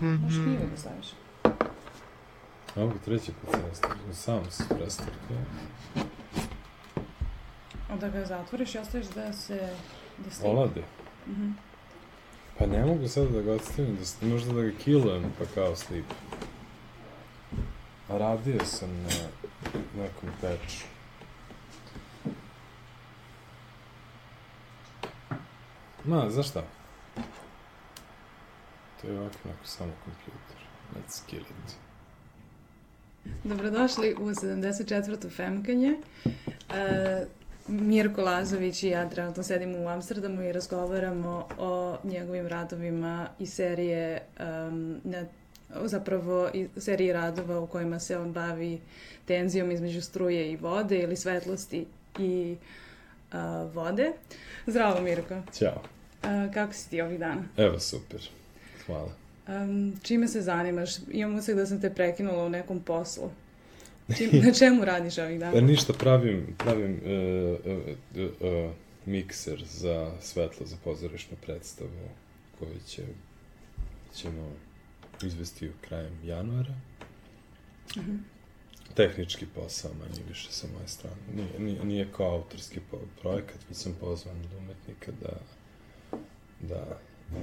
Možeš knjigu da staviš. Mogu treći put se rastaviti. Sam se rastaviti. Onda ga zatvoriš i ostaviš Pa ne mogu sada da ga odstavim, da, možda da ga kilujem pa kao slip. Radio sam na nekom peču. Ma, znaš šta? To je ovako neko samo kompjuter. Let's kill it. Dobrodošli u 74. Femkanje. E, Mirko Lazović i ja trenutno sedimo u Amsterdamu i razgovaramo o njegovim radovima i serije um, na, zapravo i seriji radova u kojima se on bavi tenzijom između struje i vode ili svetlosti i a, vode. Zdravo Mirko. Ćao. A, kako si ti ovih dana? Evo, super. Hvala. Um, čime se zanimaš? Imam utisak da sam te prekinula u nekom poslu. Čim, na čemu radiš ovih Pa dana? ništa, pravim, pravim uh, uh, uh, mikser za svetlo za pozorišnu predstavu koju će, ćemo izvesti u krajem januara. Mhm. Tehnički posao, manje više sa moje strane. Nije, nije, nije kao autorski projekat, već sam pozvan od umetnika da, da uh,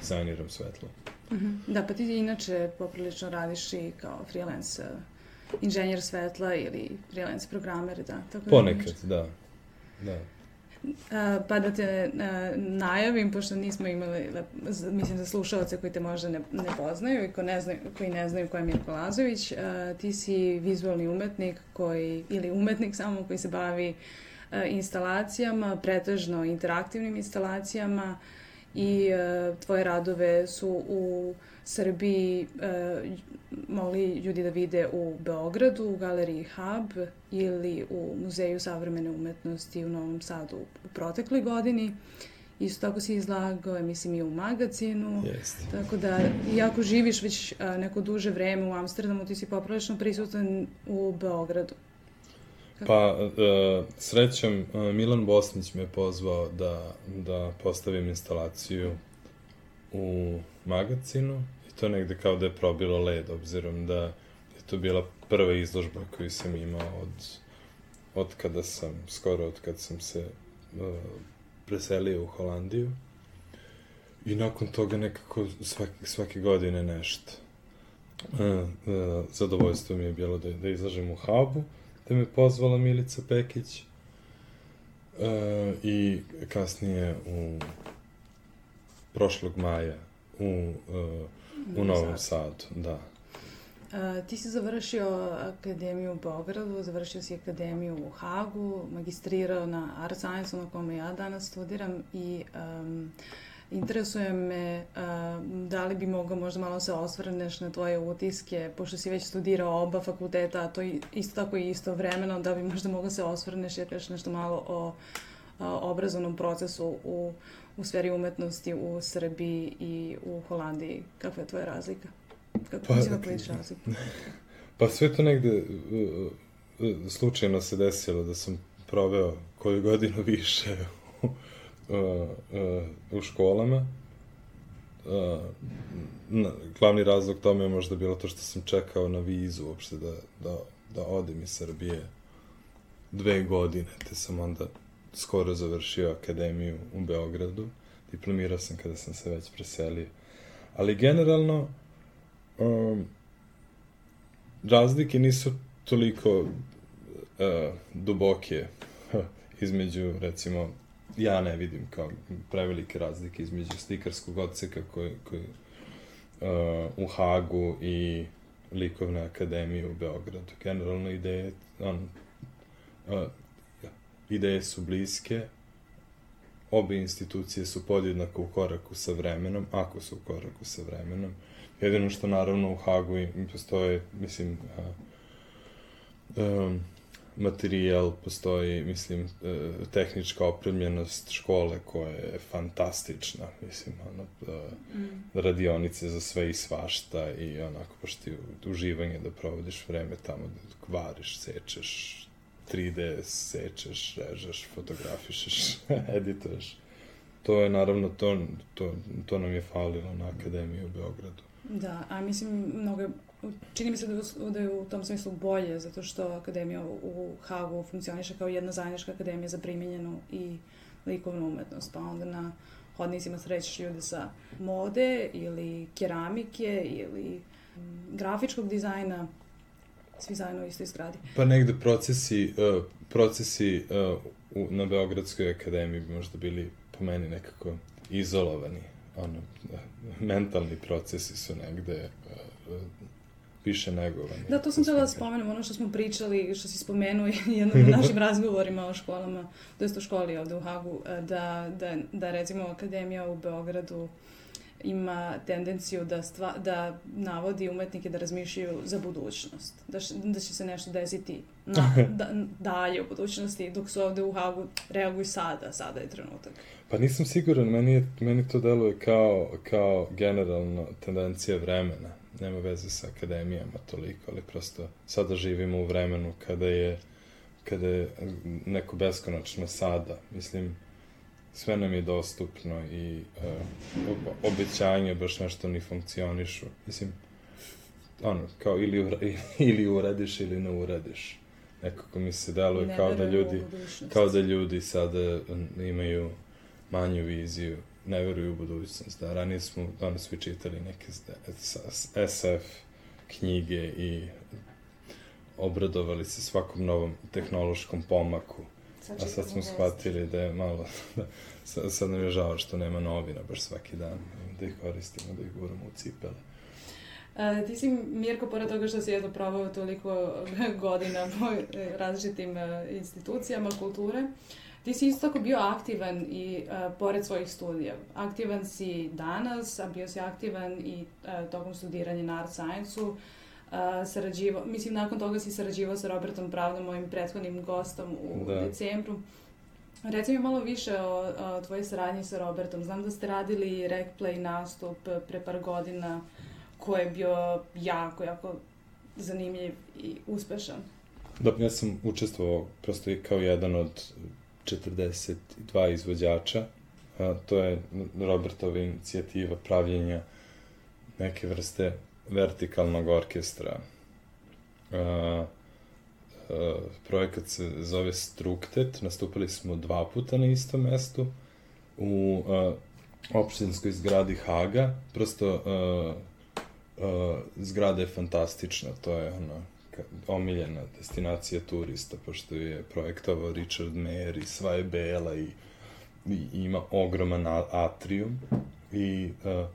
dizajniram svetlo. Mhm. Da, pa ti inače poprilično radiš i kao freelance uh, inženjer svetla ili freelance programer, da. Tako da Ponekad, da. Da. A, pa da te a, najavim, pošto nismo imali, z- mislim za slušalce koji te možda ne, ne poznaju i ko ne znaju, koji ne znaju ko je Mirko Lazović, a, ti si vizualni umetnik koji, ili umetnik samo koji se bavi a, instalacijama, pretežno interaktivnim instalacijama i a, tvoje radove su u Srbiji a, mogli ljudi da vide u Beogradu, u galeriji Hub ili u Muzeju savremene umetnosti u Novom Sadu u protekloj godini. Isto tako si izlagao, mislim, i u magazinu. Jeste. Tako da, iako živiš već a, neko duže vreme u Amsterdamu, ti si poprilično prisutan u Beogradu. Pa, uh, srećom, uh, Milan Bosnić me pozvao da, da postavim instalaciju u magacinu i to negde kao da je probilo led, obzirom da je to bila prva izložba koju sam imao od, od kada sam, skoro od kada sam se uh, preselio u Holandiju. I nakon toga nekako svake, svake godine nešto. Uh, uh, zadovoljstvo mi je bilo da, da izlažem u Habu da me pozvala Milica Pekić e, i kasnije u prošlog maja u, e, u Novom Sadu, da. A, ti si završio akademiju u Beogradu, završio si akademiju u Hagu, magistrirao na Art Science, na kome ja danas studiram i um, interesuje me da li bi mogao možda malo se osvrneš na tvoje utiske, pošto si već studirao oba fakulteta, a to isto tako i isto vremeno, da bi možda mogao se osvrneš da kažeš nešto malo o a, obrazovnom procesu u, u sferi umetnosti u Srbiji i u Holandiji. Kakva je tvoja razlika? Kako Pa, mislim da vidiš razliku? Pa sve to negde uh, uh, slučajno se desilo da sam proveo koju godinu više uh, uh, u školama. Uh, na, glavni razlog tome je možda bilo to što sam čekao na vizu uopšte da, da, da odem iz Srbije dve godine, te sam onda skoro završio akademiju u Beogradu. Diplomirao sam kada sam se već preselio. Ali generalno, um, razlike nisu toliko uh, duboke između, recimo, ja ne vidim kao prevelike razlike između slikarskog odseka koji, koji uh, u Hagu i likovne akademije u Beogradu. Generalno ideje, on, uh, ideje su bliske, obe institucije su podjednako u koraku sa vremenom, ako su u koraku sa vremenom. Jedino što naravno u Hagu postoje, mislim, a, um, materijal, postoji, mislim, e, tehnička opremljenost škole koja je fantastična, mislim, ono, e, mm. radionice za sve i svašta i onako, pošto ti uživanje da provodiš vreme tamo, da kvariš, sečeš, 3D sečeš, režeš, fotografišeš, edituješ. To je naravno, to, to, to nam je falilo na Akademiji u Beogradu. Da, a mislim, mnogo, čini mi se da, da je u tom smislu bolje, zato što Akademija u Hagu funkcioniše kao jedna zajednička akademija za primjenjenu i likovnu umetnost, pa onda na hodnicima srećeš ljude sa mode ili keramike ili grafičkog dizajna, svi zajedno u istoj zgradi. Pa negde procesi, uh, procesi uh, u, na Beogradskoj akademiji bi možda bili po meni nekako izolovani. Ono, mentalni procesi su negde uh, više negovani. Da, to sam htjela da spomenem, ono što smo pričali, što si spomenuo jednom na našim razgovorima o školama, to jest o školi ovde u Hagu, da, da, da recimo Akademija u Beogradu ima tendenciju da, stva, da navodi umetnike da razmišljaju za budućnost, da, š, da će se nešto desiti na, da, dalje u budućnosti, dok su ovde u Hagu reaguju sada, sada je trenutak. Pa nisam siguran, meni, je, meni to deluje kao, kao generalno tendencija vremena. Nema veze sa akademijama toliko, ali prosto sada živimo u vremenu kada je, kada je neko beskonačno sada. Mislim, sve nam je dostupno i uh, obećanja baš nešto ni funkcionišu. Mislim, ono, kao ili, ili uradiš ili ne uradiš. Nekako mi se deluje ne kao da ljudi, kao da ljudi sada imaju manju viziju, ne veruju u budućnost. Da, ranije smo, danas svi čitali neke SF knjige i obradovali se svakom novom tehnološkom pomaku a sad smo shvatili da je malo, da, sad, sad nam je žao što nema novina baš svaki dan, da ih koristimo, da ih guramo u cipele. A, ti si, Mirko, pored toga što si eto probao toliko godina po e, različitim e, institucijama kulture, ti si isto tako bio aktivan i uh, pored svojih studija. Aktivan si danas, a bio si aktivan i uh, tokom studiranja na art science-u sarađivao, mislim nakon toga si sarađivao sa Robertom Pravdom, mojim prethodnim gostom u da. decembru. Reci mi malo više o, o tvojoj saradnji sa Robertom. Znam da ste radili rec play nastup pre par godina koji je bio jako, jako zanimljiv i uspešan. Da, ja sam učestvovao prosto kao jedan od 42 izvođača. A, to je Robertova inicijativa pravljenja neke vrste vertikalnog orkestra. Uh, uh, projekat se zove Struktet, nastupili smo dva puta na istom mestu. U uh, opštinskoj zgradi Haga, prosto uh, uh, zgrada je fantastična, to je ono, omiljena destinacija turista, pošto je projektovao Richard Mayer i sva je bela i, i ima ogroman atrium. I uh,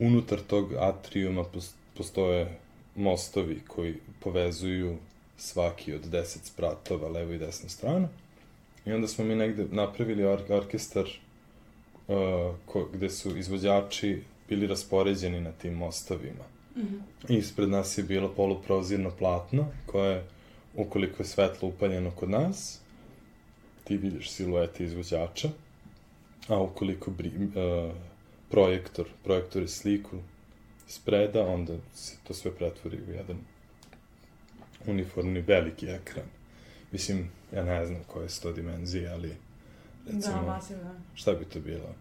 unutar tog atrijuma postoje mostovi koji povezuju svaki od deset spratova, levo i desna strana. I onda smo mi negde napravili or orkestar uh, ko, gde su izvođači bili raspoređeni na tim mostovima. Mm -hmm. Ispred nas je bilo poluprozirno platno, koje, ukoliko je svetlo upaljeno kod nas, ti vidiš siluete izvođača, a ukoliko bri, uh, projektor, projektor je sliku spreda, onda se to sve pretvori u jedan uniformni veliki ekran. Mislim, ja ne znam koje su to dimenzije, ali recimo, da, masivno. šta bi to bilo?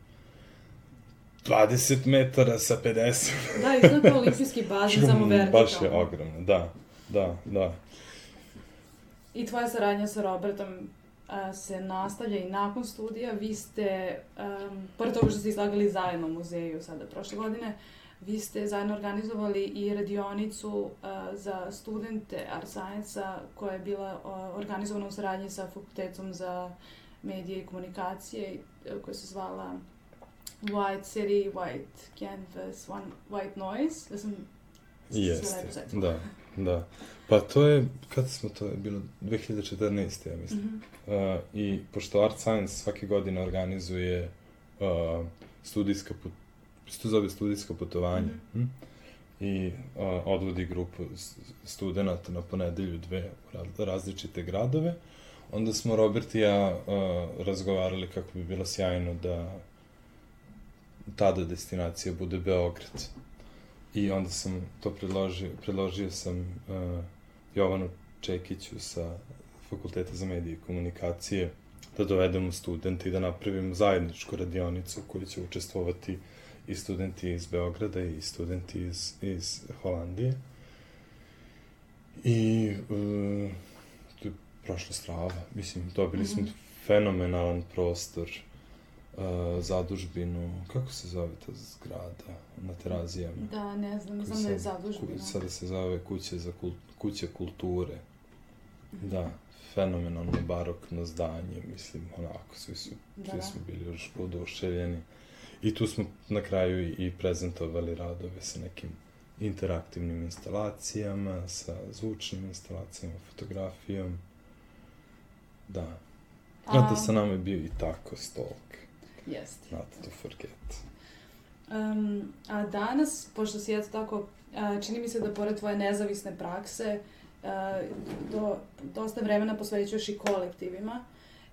20 metara sa 50. da, izgleda kao olimpijski bazen, samo vertikalno. Baš je ogromno, da, da, da. I tvoja saradnja sa Robertom se nastavlja i nakon studija. Vi ste, um, pored toga što ste izlagali zajedno u muzeju sada prošle godine, vi ste zajedno organizovali i radionicu uh, za studente Art Science-a koja je bila uh, organizovana u saradnji sa Fakultetom za medije i komunikacije koja se zvala White City, White Canvas, One White Noise. Da sam Jeste, da, da. Pa to je, kada smo to, je bilo 2014. ja mislim. Mm -hmm. uh, I pošto Art Science svake godine organizuje uh, studijska put, što zove studijsko putovanje, mm -hmm. i a, odvodi grupu studenta na ponedelju dve različite gradove. Onda smo Robert i ja a, razgovarali kako bi bilo sjajno da tada destinacija bude Beograd. I onda sam to predložio, predložio sam uh, Jovanu Čekiću sa Fakulteta za medije i komunikacije da dovedemo studente i da napravimo zajedničku radionicu koju će učestvovati i studenti iz Beograda i studenti iz, iz Holandije. I uh, to je prošla strava. Mislim, dobili mm -hmm. smo mhm. fenomenalan prostor, uh, zadužbinu, kako se zove ta zgrada na terazijama? Da, ne znam, znam da je zadužbina. Sada se zove kuće, za kul, kuće kulture. Mm. Da, fenomenalno barokno zdanje, mislim, onako, svi su, da, svi da. su bili još oduševljeni. I tu smo na kraju i, i prezentovali radove sa nekim interaktivnim instalacijama, sa zvučnim instalacijama, fotografijom. Da. A, da sa nama je bio i tako Stolk. Jeste. Not to forget. Um, a danas, pošto si eto tako, a, čini mi se da pored tvoje nezavisne prakse, a, do, dosta vremena posvećuješ i kolektivima.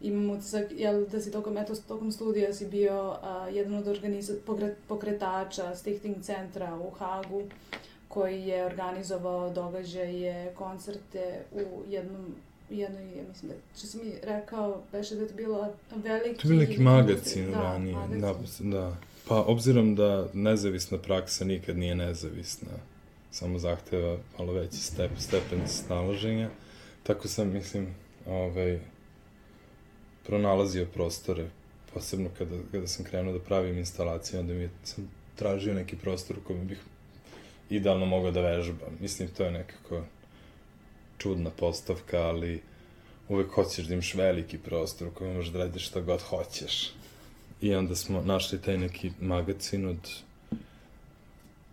Imam utisak, jel, da si tokom, eto, tokom studija si bio a, jedan od organiza, pokret, pokretača Stichting centra u Hagu, koji je organizovao događaje, koncerte u jednom jednoj, ja mislim da, što si mi rekao, beše da je to bila veliki... To je neki magazin da, ranije, da, da. Pa, obzirom da nezavisna praksa nikad nije nezavisna, samo zahteva malo veći step, stepen snalaženja, tako sam, mislim, ovaj, pronalazio prostore, posebno kada, kada sam krenuo da pravim instalacije, onda mi je, sam tražio neki prostor u kojem bih idealno mogao da vežbam. Mislim, to je nekako čudna postavka, ali uvek hoćeš da imaš veliki prostor u kojem možeš da radiš šta god hoćeš. I onda smo našli taj neki magazin od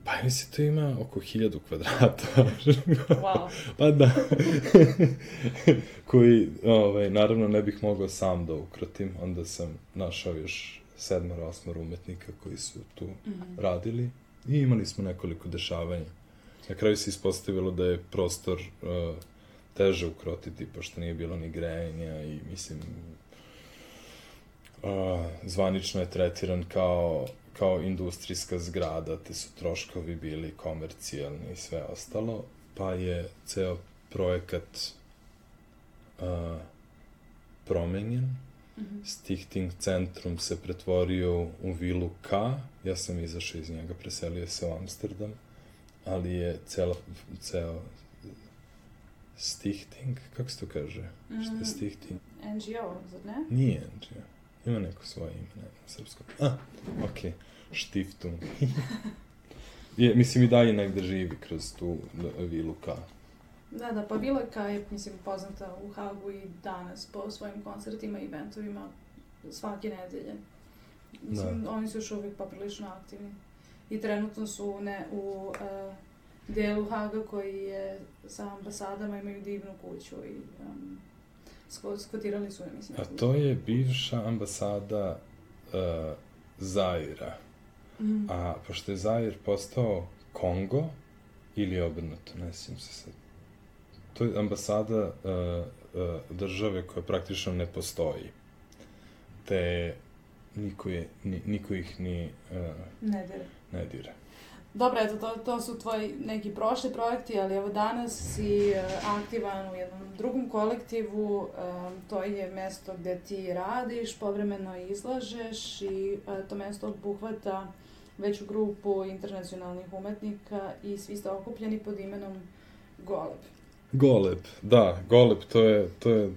Pa mislim, to ima oko hiljadu kvadrata. wow. pa da. Koji, ovaj, naravno, ne bih mogao sam da ukrotim. Onda sam našao još sedmar, osmar umetnika koji su tu mm -hmm. radili. I imali smo nekoliko dešavanja. Na kraju se ispostavilo da je prostor uh, teže ukrotiti, pošto nije bilo ni grejanja i, mislim, uh, zvanično je tretiran kao kao industrijska zgrada, te su troškovi bili komercijalni i sve ostalo, pa je ceo projekat uh, promenjen. Mm -hmm. Stichting centrum se pretvorio u vilu K, ja sam izašao iz njega, preselio se u Amsterdam, ali je ceo, ceo Stichting, kako se to kaže? Mm. Šta je mhm. Stichting? NGO, zar ne? Nije NGO. Ima neko svoje ime, ne, na srpskom. A, okej. Okay. Štiftung. je, mislim i dalje negde živi kroz tu vilu K. Da, da, pa Vila K je, mislim, poznata u Hagu i danas po svojim koncertima i eventovima svake nedelje. Mislim, da. oni su još uvijek poprilično aktivni. I trenutno su ne, u uh, delu Haga koji je sa ambasadama imaju divnu kuću i um, skotirali su je, mislim. A to je bivša ambasada uh, Zaira. Mm. A pošto je Zair postao Kongo, ili obrnuto, ne sjećam se sad. To je ambasada uh, uh, države koja praktično ne postoji. Te niko, je, ni, niko ih ni... Uh, ne dire. Ne dire. Dobro, eto, to, to su tvoji neki prošli projekti, ali evo danas si uh, aktivan u jednom drugom kolektivu, uh, to je mesto gde ti radiš, povremeno izlažeš i uh, to mesto obuhvata veću grupu internacionalnih umetnika i svi ste okupljeni pod imenom Goleb. Goleb, da, Goleb, to je, to je uh,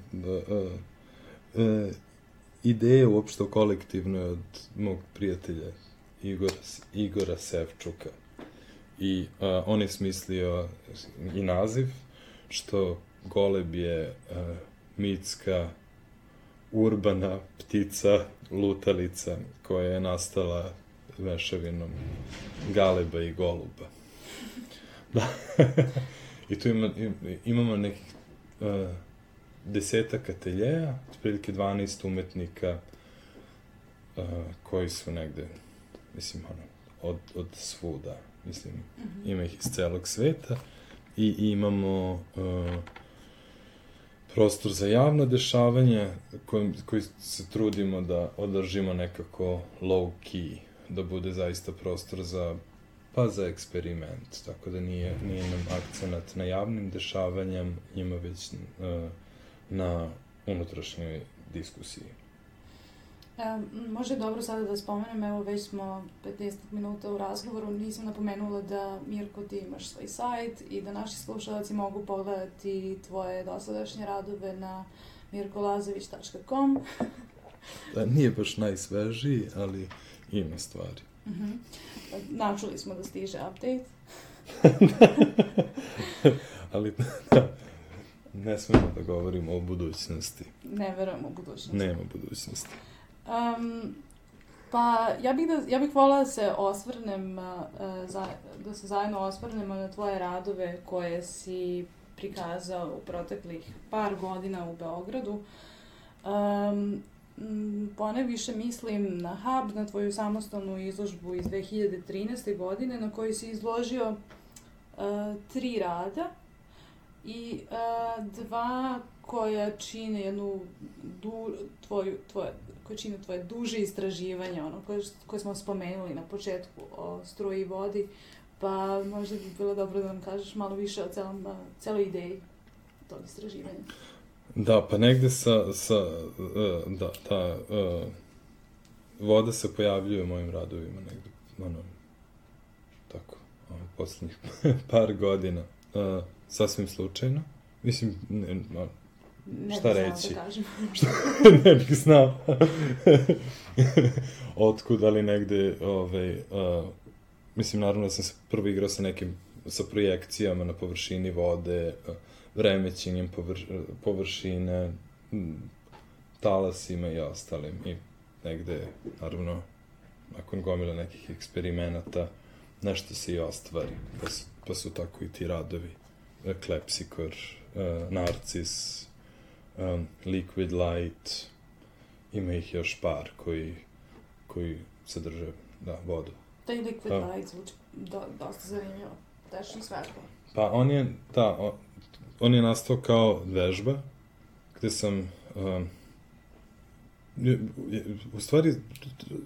uh, ideja uopšte kolektivno od mog prijatelja Igora, Igora Sevčuka. I uh, on je smislio i naziv, što goleb je uh, mitska urbana ptica lutalica koja je nastala mešavinom galeba i goluba. Da. I tu ima, imamo nekih uh, desetak ateljeja, otprilike 12 umetnika uh, koji su negde, mislim, ono, od, od svuda, mislim, mm -hmm. ima ih iz celog sveta, i imamo uh, prostor za javno dešavanje koji, koji se trudimo da održimo nekako low key, da bude zaista prostor za pa za eksperiment, tako da nije, nije nam akcenat na javnim dešavanjem, ima već uh, na unutrašnjoj diskusiji. E, može dobro sada da spomenem, evo već smo 15 minuta u razgovoru, nisam napomenula da Mirko ti imaš svoj sajt i da naši slušalci mogu pogledati tvoje dosadašnje radove na mirkolazović.com. da, nije baš najsvežiji, ali ima stvari. Uh mhm. -huh. Načuli smo da stiže update. ali da, ne smemo da govorimo o budućnosti. Ne verujem u budućnosti. Nema budućnosti. Um, pa ja bih, da, ja bih volila da se osvrnem, uh, za, da se zajedno osvrnemo na tvoje radove koje si prikazao u proteklih par godina u Beogradu. Um, pone više mislim na Hub, na tvoju samostalnu izložbu iz 2013. godine na kojoj si izložio uh, tri rada i uh, dva koja čine jednu du, tvoju, tvoje, koje čine tvoje duže istraživanje, ono koje, koje smo spomenuli na početku o struji i vodi, pa možda bi bilo dobro da nam kažeš malo više o celom, celoj ideji tog istraživanja. Da, pa negde sa, sa uh, da, ta uh, voda se pojavljuje u mojim radovima negde, ono, tako, ono, poslednjih par godina, uh, sasvim slučajno. Mislim, ne, ne šta reći? Da ne bih znao. Otkud, ali negde, ovaj, uh, mislim, naravno da sam se prvo igrao sa nekim, sa projekcijama na površini vode, vremećenjem povr, površine, talasima i ostalim. I negde, naravno, nakon gomila nekih eksperimenata, nešto se i ostvari. Pa su, pa su tako i ti radovi. Klepsikor, uh, Narcis, um, Liquid Light, ima ih još par koji, koji sadrže, da, vodu. Taj Liquid pa, Light zvuči do, dosta zanimljivo. Tečno svetlo. Pa on je, da, on, on je nastao kao vežba, gde sam, um, u stvari,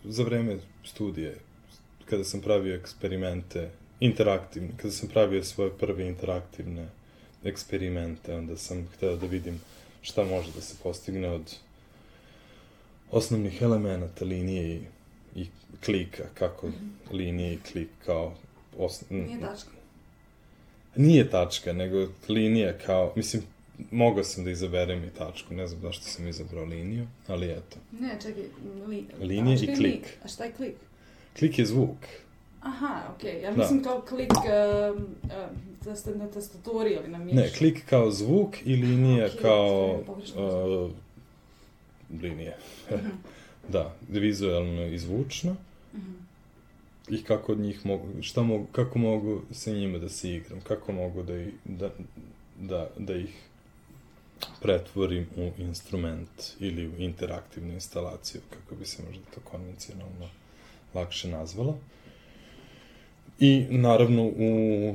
za vreme studije, kada sam pravio eksperimente, interaktivne, kada sam pravio svoje prve interaktivne eksperimente, onda sam hteo da vidim šta može da se postigne od osnovnih elemenata linije i, i klika, kako mm -hmm. linije i klik kao osno... Nije tačka. Nije tačka, nego linija kao, mislim, mogao sam da izaberem i tačku, ne znam zašto sam izabrao liniju, ali eto. Ne, čekaj, li, linija i klik. A šta je klik? Klik je zvuk. Aha, okej. Okay. Ja da. mislim da. kao klik um, um, na tastaturi ili na mišu. Ne, klik kao zvuk i linija okay, kao uh, linija. Mm -hmm. da, vizualno i zvučno. Mm -hmm. I kako od njih mogu, šta mogu, kako mogu sa njima da se igram, kako mogu da, da, da, da ih pretvorim u instrument ili u interaktivnu instalaciju, kako bi se možda to konvencionalno lakše nazvalo. I naravno u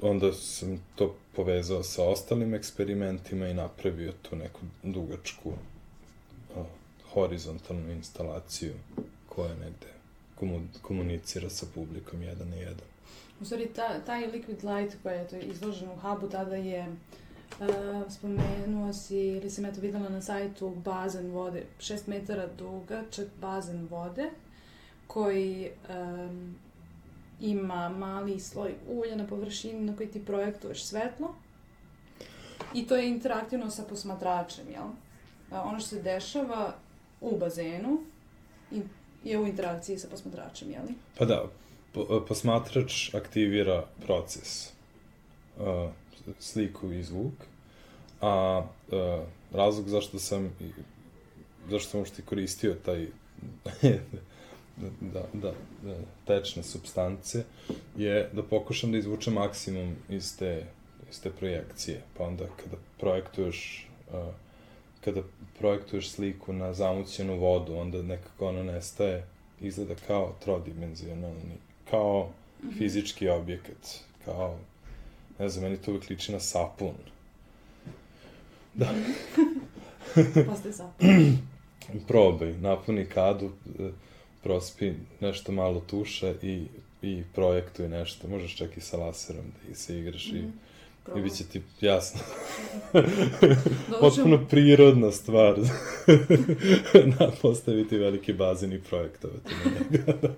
onda sam to povezao sa ostalim eksperimentima i napravio tu neku dugačku uh, horizontalnu instalaciju koja negde komunicira sa publikom jedan na jedan. U stvari, ta, taj Liquid Light koja je to izložen u hubu tada je uh, spomenuo si, ili sam eto videla na sajtu bazen vode, 6 metara dugačak bazen vode koji um, ima mali sloj ulja na površini na koji ti projektuješ svetlo i to je interaktivno sa posmatračem, jel? Ono što se dešava u bazenu je u interakciji sa posmatračem, jel? Pa da, posmatrač aktivira proces, uh, sliku i zvuk, a uh, razlog zašto sam zašto sam uopšte koristio taj da, da, da, tečne substance, je da pokušam da izvučem maksimum iz te, iz te projekcije. Pa onda kada projektuješ uh, kada projektuješ sliku na zamućenu vodu, onda nekako ona nestaje, izgleda kao trodimenzionalni, kao fizički objekat, kao, ne znam, meni to uvijek liči na sapun. Da. Postaje sapun. Probaj, napuni kadu, e, prospi nešto malo tuše i, i projektuj nešto. Možeš čak i sa laserom da se igraš mm -hmm. i mhm. Probam. I bit će ti jasno. Potpuno prirodna stvar. da, postaviti veliki bazen i projektovati na njega.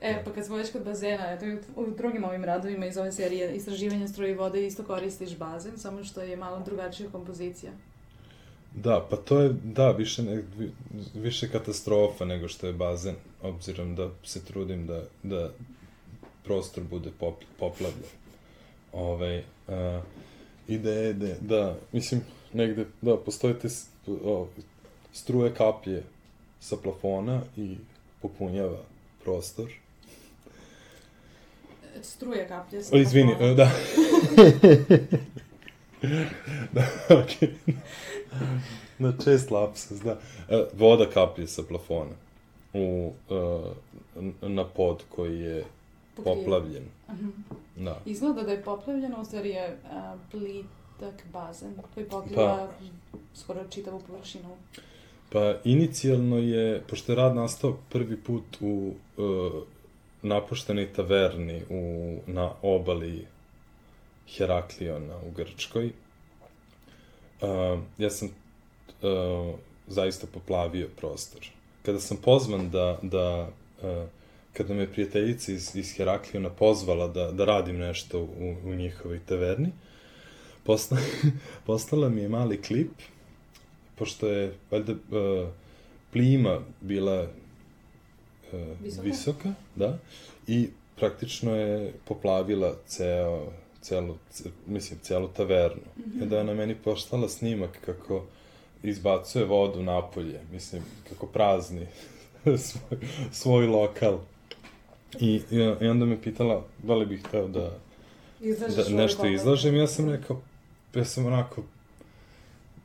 e, pa kad smo već kod bazena, eto i u drugim ovim radovima iz ove serije istraživanja stroje vode isto koristiš bazen, samo što je malo drugačija kompozicija. Da, pa to je, da, više, ne, više katastrofa nego što je bazen, obzirom da se trudim da, da prostor bude pop, poplavljen ovaj, uh, ideje da, da, mislim, negde, da, postoje te o, struje kaplje sa plafona i popunjava prostor. Struje kaplje sa o, izvini, plafona. da. da. Okay. Na čest lapsus, da. E, voda kaplje sa plafona u, uh, na pod koji je poplavljen. Mhm. Da. Izgleda da je poplavljeno, u stvari je uh, plitak bazen koji pokriva pa, skoro čitavu površinu. Pa inicijalno je, pošto je rad nastao prvi put u uh, napuštenoj taverni u, na obali Herakliona u Grčkoj, uh, ja sam uh, zaista poplavio prostor. Kada sam pozvan da, da uh, kada me prijateljica iz, iz Herakliona pozvala da, da radim nešto u, u njihovoj taverni, posla, poslala mi je mali klip, pošto je, valjda, uh, plima bila uh, visoka. visoka, da, i praktično je poplavila ceo, celu, ce, mislim, celu tavernu. Mm -hmm. I onda je na meni poslala snimak kako izbacuje vodu napolje, mislim, kako prazni svoj, svoj lokal. I, i onda me pitala da li bih hteo da, da nešto izlažem. Ja sam rekao, ja sam onako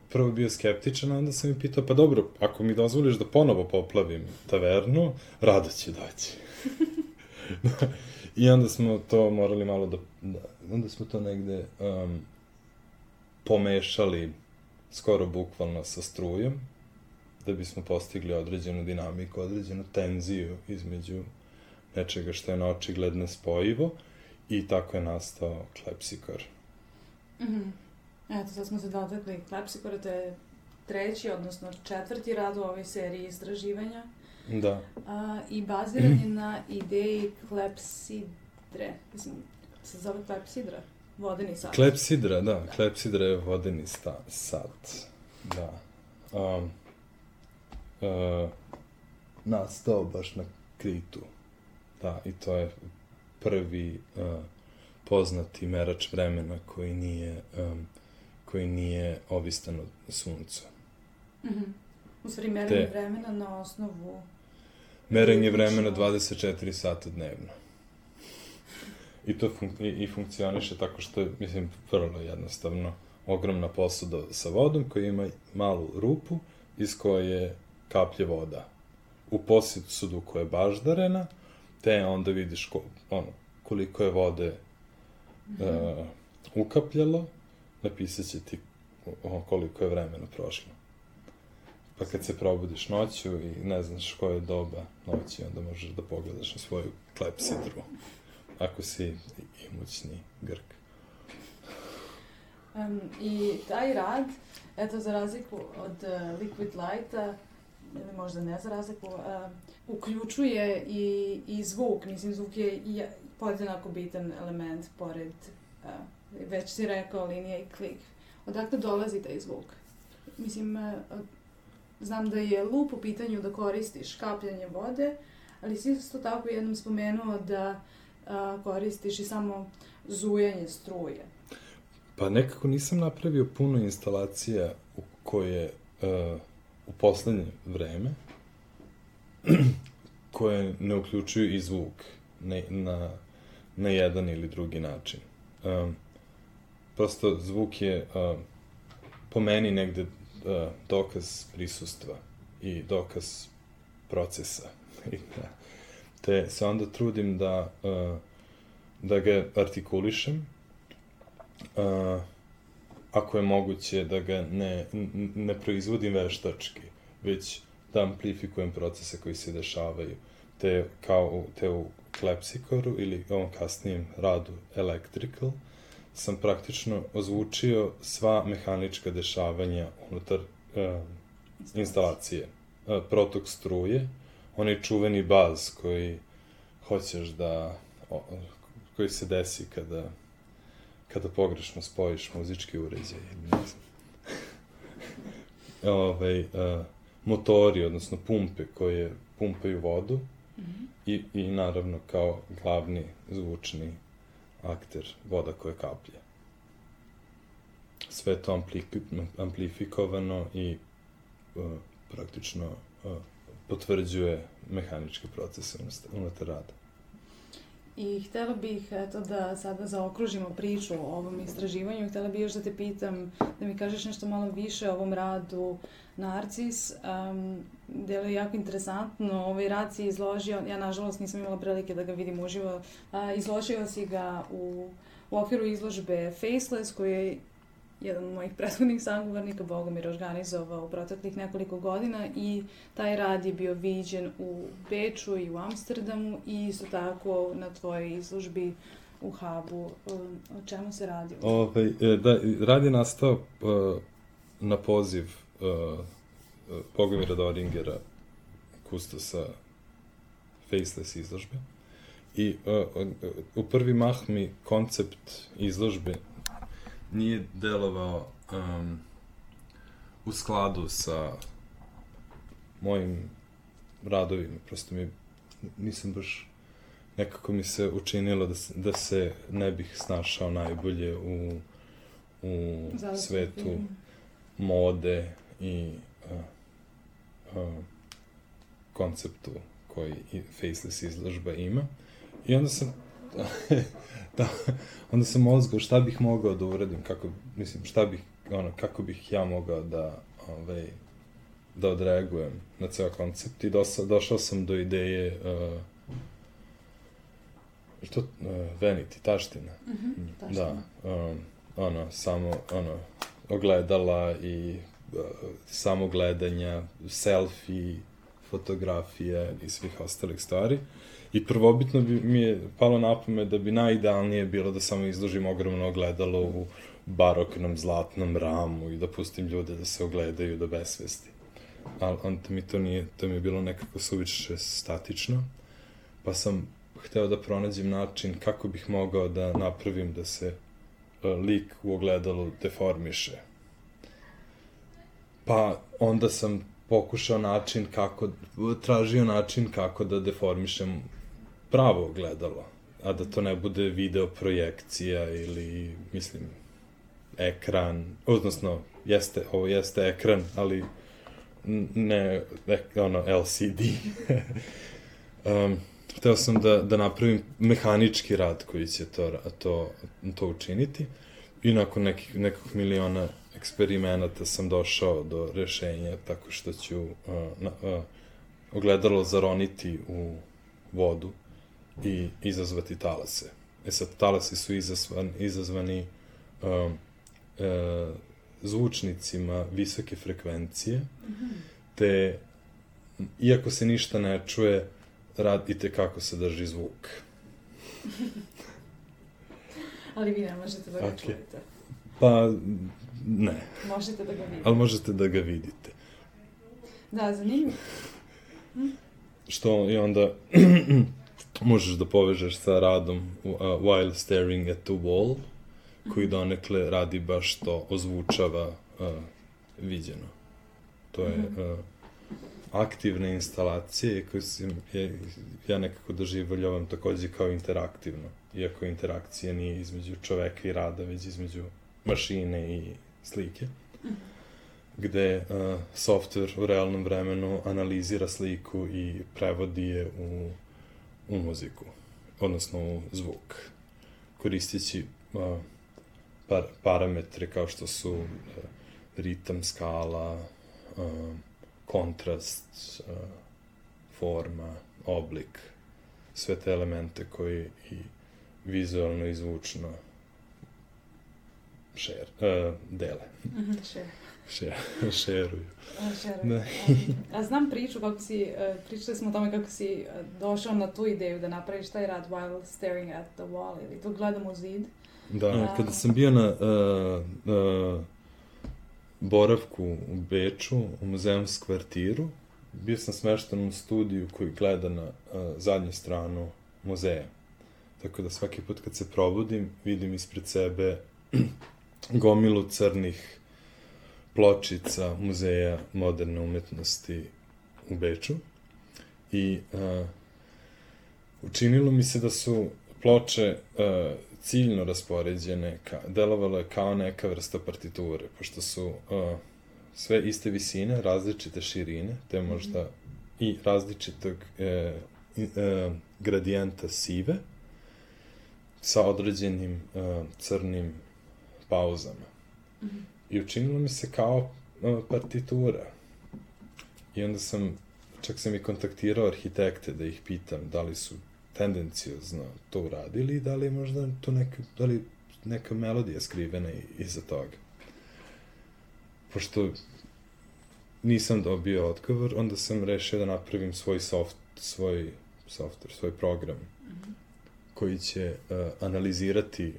prvo bio skeptičan, a onda sam mi pitao, pa dobro, ako mi dozvoliš da ponovo poplavim tavernu, rado ću doći. I onda smo to morali malo da, da onda smo to negde um, pomešali skoro bukvalno sa strujom, da bismo postigli određenu dinamiku, određenu tenziju između nečega što je na očigled nespojivo i tako je nastao Klepsikor. Mm -hmm. Eto, sad smo se dotakli Klepsikora, to je treći, odnosno četvrti rad u ovoj seriji istraživanja. Da. A, I baziran je na ideji klepsidre. Mislim, se zove klepsidra? Vodeni sat. Klepsidra, da. da. Klepsidra je vodeni sta, sat. Da. Um, uh, nastao baš na Kritu. Da, i to je prvi uh, poznati merač vremena koji nije, um, koji nije ovistan od sunca. Mm -hmm. U stvari, merenje Te, vremena na osnovu... Merenje vremena 24 sata dnevno. I to fun i, i funkcioniše tako što je, mislim, vrlo jednostavno ogromna posuda sa vodom koja ima malu rupu iz koje kaplje voda. U posudu koja je baždarena, te onda vidiš ko, ono, koliko je vode mm -hmm. uh, ukapljalo, napisat će ti koliko je vremena prošlo. Pa kad se probudiš noću i ne znaš koje je doba noći, onda možeš da pogledaš na svoju klepsidru, ako si imućni Grk. Um, I taj rad, eto, za razliku od uh, Liquid Lighta, ili možda ne za razliku, uh, uključuje i, i zvuk. Mislim, zvuk je i podjednako bitan element pored, uh, već si rekao, linija i klik. Odakle dolazi taj zvuk? Mislim, uh, znam da je lup u pitanju da koristiš kapljanje vode, ali si isto tako jednom spomenuo da uh, koristiš i samo zujanje struje. Pa nekako nisam napravio puno instalacija u koje uh, u poslednje vreme koje ne uključuju i zvuk na, na, na jedan ili drugi način. Um, prosto zvuk je uh, po meni negde uh, dokaz prisustva i dokaz procesa. te se onda trudim da, uh, da ga artikulišem, uh, ako je moguće da ga ne, ne proizvodim veštački, već da amplifikujem procese koji se dešavaju, te kao te u Klepsikoru ili ovom kasnijem radu Electrical, sam praktično ozvučio sva mehanička dešavanja unutar uh, instalacije. Uh, protok struje, onaj čuveni baz koji hoćeš da, o, koji se desi kada, kada pogrešno spojiš muzički uređaj, ne znam. Ove, ovaj, uh, motori, odnosno pumpe koje pumpaju vodu mm -hmm. i, i naravno kao glavni zvučni akter voda koja kaplje. Sve to amplifikovano i uh, praktično uh, potvrđuje mehaničke procese unutar rada. I htela bih, eto, da sada zaokružimo priču o ovom istraživanju. Htela bih još da te pitam, da mi kažeš nešto malo više o ovom radu Narcis. Um, delo je jako interesantno. Ovaj rad si izložio, ja nažalost nisam imala prilike da ga vidim uživo, uh, izložio si ga u, u okviru izložbe Faceless, koji je jedan od mojih prethodnih sagovornika, Bogomir, organizovao u proteklih nekoliko godina i taj rad je bio viđen u Beču i u Amsterdamu i isto tako na tvojoj izložbi u Habu. Um, o čemu se radi? Ove, ovaj, da, rad je nastao uh, na poziv uh, Bogomira Doringera, kustosa Faceless izložbe. I uh, u prvi mah mi koncept izložbe nije delovao um, u skladu sa mojim radovima. Prosto mi nisam baš nekako mi se učinilo da se, da se ne bih snašao najbolje u, u svetu mode i uh, uh, konceptu koji Faceless izložba ima. I onda sam da, onda sam mozgao šta bih mogao da uradim, kako, mislim, šta bih, ono, kako bih ja mogao da, ovaj, da odreagujem na ceo koncept i dosa, došao sam do ideje uh, što, uh, Vanity, taština. Mm -hmm, taština. Da, um, ono, samo, ono, ogledala i uh, samo gledanja, selfie, fotografije i svih ostalih stvari. I prvobitno bi mi je palo na pamet da bi najidealnije bilo da samo izložim ogromno ogledalo u baroknom zlatnom ramu i da pustim ljude da se ogledaju do besvesti. Ali onda mi to nije, to mi je bilo nekako suviše statično, pa sam hteo da pronađem način kako bih mogao da napravim da se uh, lik u ogledalu deformiše. Pa onda sam pokušao način kako, tražio način kako da deformišem pravo gledalo, a da to ne bude video projekcija ili, mislim, ekran, odnosno, jeste, ovo jeste ekran, ali ne, ono, LCD. um, hteo sam da, da napravim mehanički rad koji će to, to, to učiniti i nakon nekih, nekog miliona eksperimenata sam došao do rešenja tako što ću uh, na, uh, ogledalo zaroniti u vodu i izazvati talase. E sad, talasi su izazvan, izazvani um, e, zvučnicima visoke frekvencije, mm -hmm. te, iako se ništa ne čuje, rad i kako se drži zvuk. Ali vi ne možete da ga okay. čujete. Pa, ne. Možete da ga vidite. Ali možete da ga vidite. Da, zanimljivo. Hm? Što i onda možeš da povežeš sa radom uh, While Staring at the Wall, koji donekle radi baš to, ozvučava uh, viđeno. To je mhm. uh, aktivne instalacije koje sam, je, ja nekako doživljavam takođe kao interaktivno, iako interakcija nije između čoveka i rada, već između mašine i slike, mhm. gde uh, softver u realnom vremenu analizira sliku i prevodi je u u muziku, odnosno u zvuk, koristeći uh, par, parametre kao što su uh, ritam, skala, uh, kontrast, uh, forma, oblik sve te elemente koji i vizualno i zvučno share, uh, dele. Mm -hmm. Share, šeruju. Da. A znam priču kako si, uh, pričali smo o tome kako si uh, došao na tu ideju da napraviš taj rad while staring at the wall ili to gledam u zid. Da, uh, kada sam bio na uh, uh, boravku u Beču, u muzejom kvartiru, bio sam smešten u studiju koji gleda na uh, zadnju stranu muzeja. Tako da svaki put kad se probudim, vidim ispred sebe gomilu crnih pločica Muzeja moderne umetnosti u Beču. I uh, učinilo mi se da su ploče uh, ciljno raspoređene, ka, delovalo je kao neka vrsta partiture, pošto su uh, sve iste visine, različite širine, te možda mm -hmm. i različitog e, e, gradijenta sive sa određenim e, crnim pauzama. Mm -hmm. I učinilo mi se kao e, partitura. I onda sam, čak sam i kontaktirao arhitekte da ih pitam da li su tendencijozno to uradili i da li je možda to neka, da li neka melodija skrivena iza toga. Pošto nisam dobio odgovor, onda sam rešio da napravim svoj soft, svoj software, svoj program mm -hmm. koji će uh, analizirati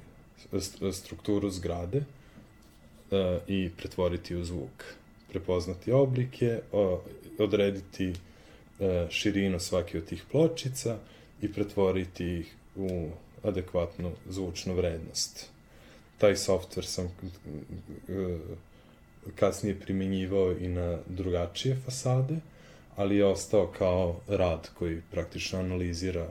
strukturu zgrade i pretvoriti u zvuk. Prepoznati oblike, odrediti uh, širinu svake od tih pločica i pretvoriti ih u adekvatnu zvučnu vrednost. Taj software sam uh, kasnije primenjivao i na drugačije fasade, ali je ostao kao rad koji praktično analizira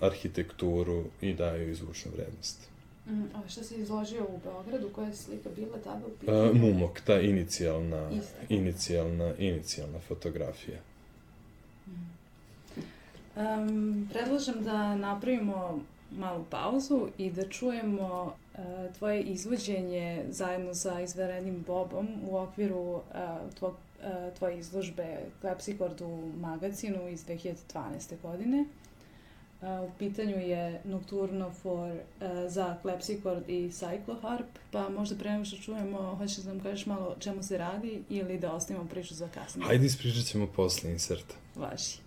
arhitekturu i daje izvučnu vrednost. Mm, a šta si izložio u Beogradu? Koja je slika bila tada u pitanju? Uh, Mumok, ta inicijalna, inicijalna, inicijalna fotografija. Um, predlažem da napravimo malu pauzu i da čujemo uh, tvoje izvođenje zajedno sa izverenim Bobom u okviru uh, tvog, uh, tvoje izložbe Klepsikord u magazinu iz 2012. godine. U pitanju je Nocturno for, uh, za Klepsikord i Cycloharp, pa možda pre nego što čujemo, hoćeš da nam kažeš malo čemu se radi ili da ostavimo priču za kasnije? Hajde ispričat ćemo posle inserta. Važi.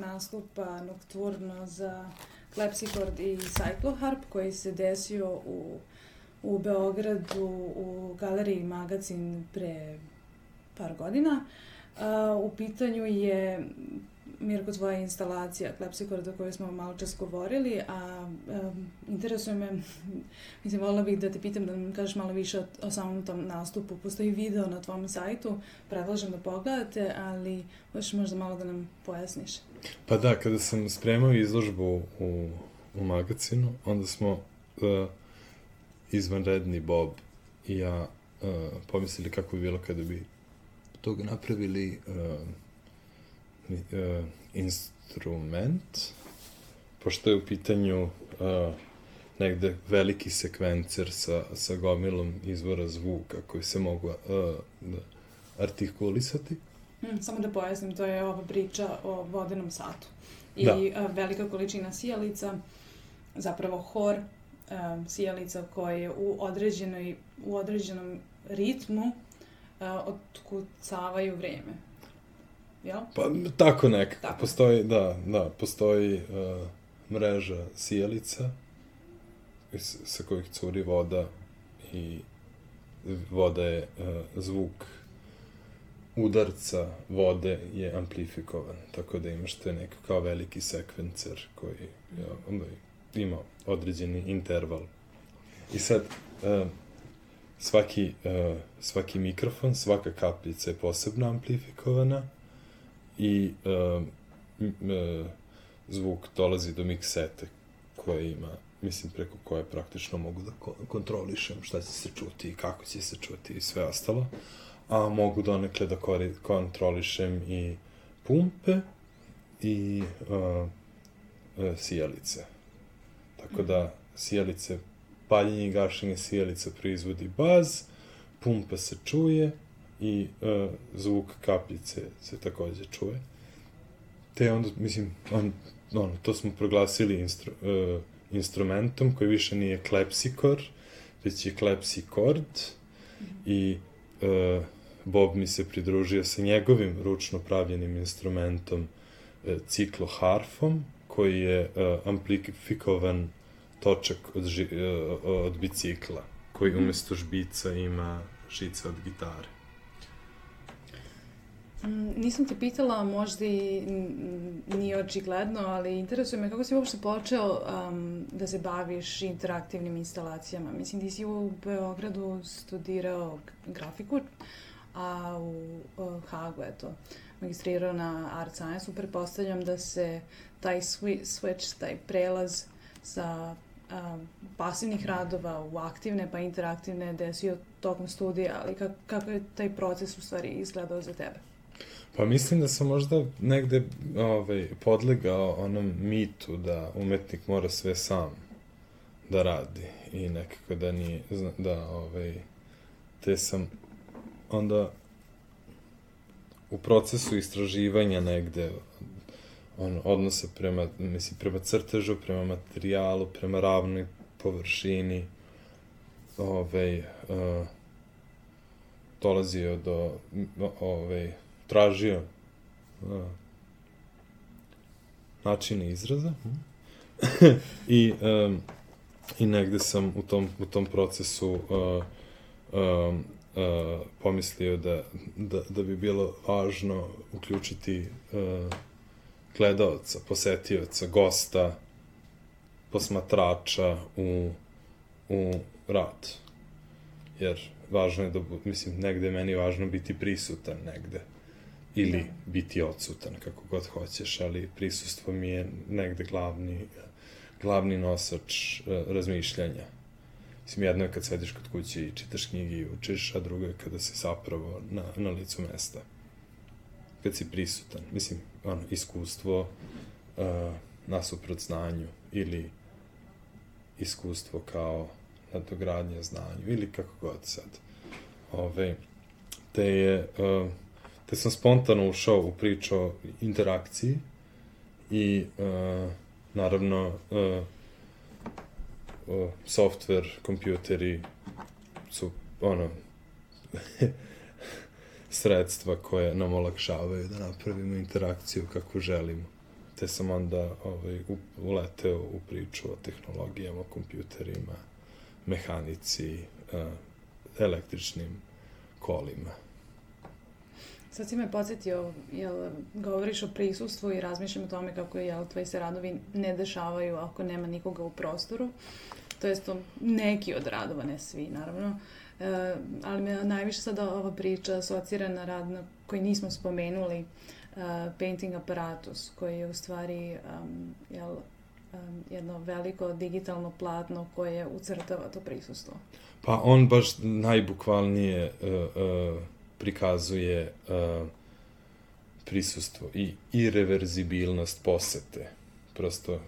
Nastupa Nocturno za Klepsikord i Cycloharp koji se desio u, u Beogradu u galeriji Magazin pre par godina. Uh, u pitanju je Mirko, tvoja instalacija Klepsikord o kojoj smo malo čas govorili, a um, interesuje me, mislim, volila bih da te pitam da nam kažeš malo više o, o samom tom nastupu. Postoji video na tvom sajtu, predlažem da pogledate, ali hoćeš možda malo da nam pojasniš. Pa da, kada sam spremao izložbu u, u magazinu, onda smo uh, izvanredni Bob i ja uh, pomislili kako bi bilo kada bi toga napravili uh, uh, instrument, pošto je u pitanju uh, negde veliki sekvencer sa, sa gomilom izvora zvuka koji se mogu uh, da artikulisati. Mm, samo da pojasnim, to je ova priča o vodenom satu. I da. Uh, velika količina sijalica, zapravo hor uh, sijalica koje u, određenoj, u određenom ritmu uh, otkucavaju vreme jel? Pa tako nekako. Tako. Postoji, da, da, postoji uh, mreža sijelica sa kojih curi voda i voda je uh, zvuk udarca vode je amplifikovan, tako da imaš te neko kao veliki sekvencer koji ja, onda ima određeni interval. I sad, uh, svaki, uh, svaki mikrofon, svaka kapljica je posebno amplifikovana, i uh, uh, zvuk dolazi do miksete koja ima, mislim, preko koje praktično mogu da kontrolišem šta će se čuti i kako će se čuti i sve ostalo. A mogu donekle da kontrolišem i pumpe i uh, sijalice. Tako da sijalice, paljenje i gašenje sijalica proizvodi baz, pumpa se čuje, i uh, zvuk kapljice se takođe čuje. Te onda, mislim, on, on, to smo proglasili instru, uh, instrumentom koji više nije klepsikor, već je klepsikord i uh, Bob mi se pridružio sa njegovim ručno pravljenim instrumentom uh, cikloharfom, koji je uh, amplifikovan točak od, ži, uh, od bicikla, koji mhm. umesto žbica ima žice od gitare. Mm, nisam te pitala, možda i nije očigledno, ali interesuje me kako si uopšte počeo um, da se baviš interaktivnim instalacijama. Mislim, ti si u Beogradu studirao grafiku, a u uh, Hagu, eto, magistrirao na Art Science-u. Pretpostavljam da se taj switch, taj prelaz sa um, pasivnih radova u aktivne pa interaktivne desio tokom studija, ali kako je taj proces u stvari izgledao za tebe? Pa mislim da sam možda negde ovaj, podlegao onom mitu da umetnik mora sve sam da radi i nekako da nije, da ovaj, te sam onda u procesu istraživanja negde on, odnose prema, mislim, prema crtežu, prema materijalu, prema ravnoj površini, ovaj, uh, dolazio do, ovaj, tražio uh, načine izraza. I um, i negde sam u tom, u tom procesu uh, um, uh, pomislio da, da, da bi bilo važno uključiti uh, gledalca, posetioca, gosta, posmatrača u, u rad. Jer važno je da, mislim, negde je meni važno biti prisutan negde ili da. biti odsutan, kako god hoćeš, ali prisustvo mi je negde glavni, glavni nosač uh, razmišljanja. Mislim, jedno je kad sediš kod kuće i čitaš knjige i učiš, a drugo je kada si zapravo na, na licu mesta. Kad si prisutan. Mislim, ono, iskustvo uh, nasuprot znanju ili iskustvo kao nadogradnja znanju ili kako god sad. Ove, te je uh, te sam spontano ušao u priču o interakciji i uh, naravno uh, software, kompjuteri su ono sredstva koje nam olakšavaju da napravimo interakciju kako želimo. Te sam onda ovaj, uleteo u priču o tehnologijama, kompjuterima, mehanici, električnim kolima. Sad si me podsjetio, jel govoriš o prisustvu i razmišljam o tome kako je, jel, tvoji se radovi ne dešavaju ako nema nikoga u prostoru. To jest neki od radova, ne svi, naravno. E, ali me najviše sada ova priča asocira na rad na koji nismo spomenuli, uh, Painting Apparatus, koji je u stvari um, jel, um, jedno veliko digitalno platno koje ucrtava to prisustvo. Pa on baš najbukvalnije uh, uh, prikazuje uh, prisustvo i irreverzibilnost posete. Prosto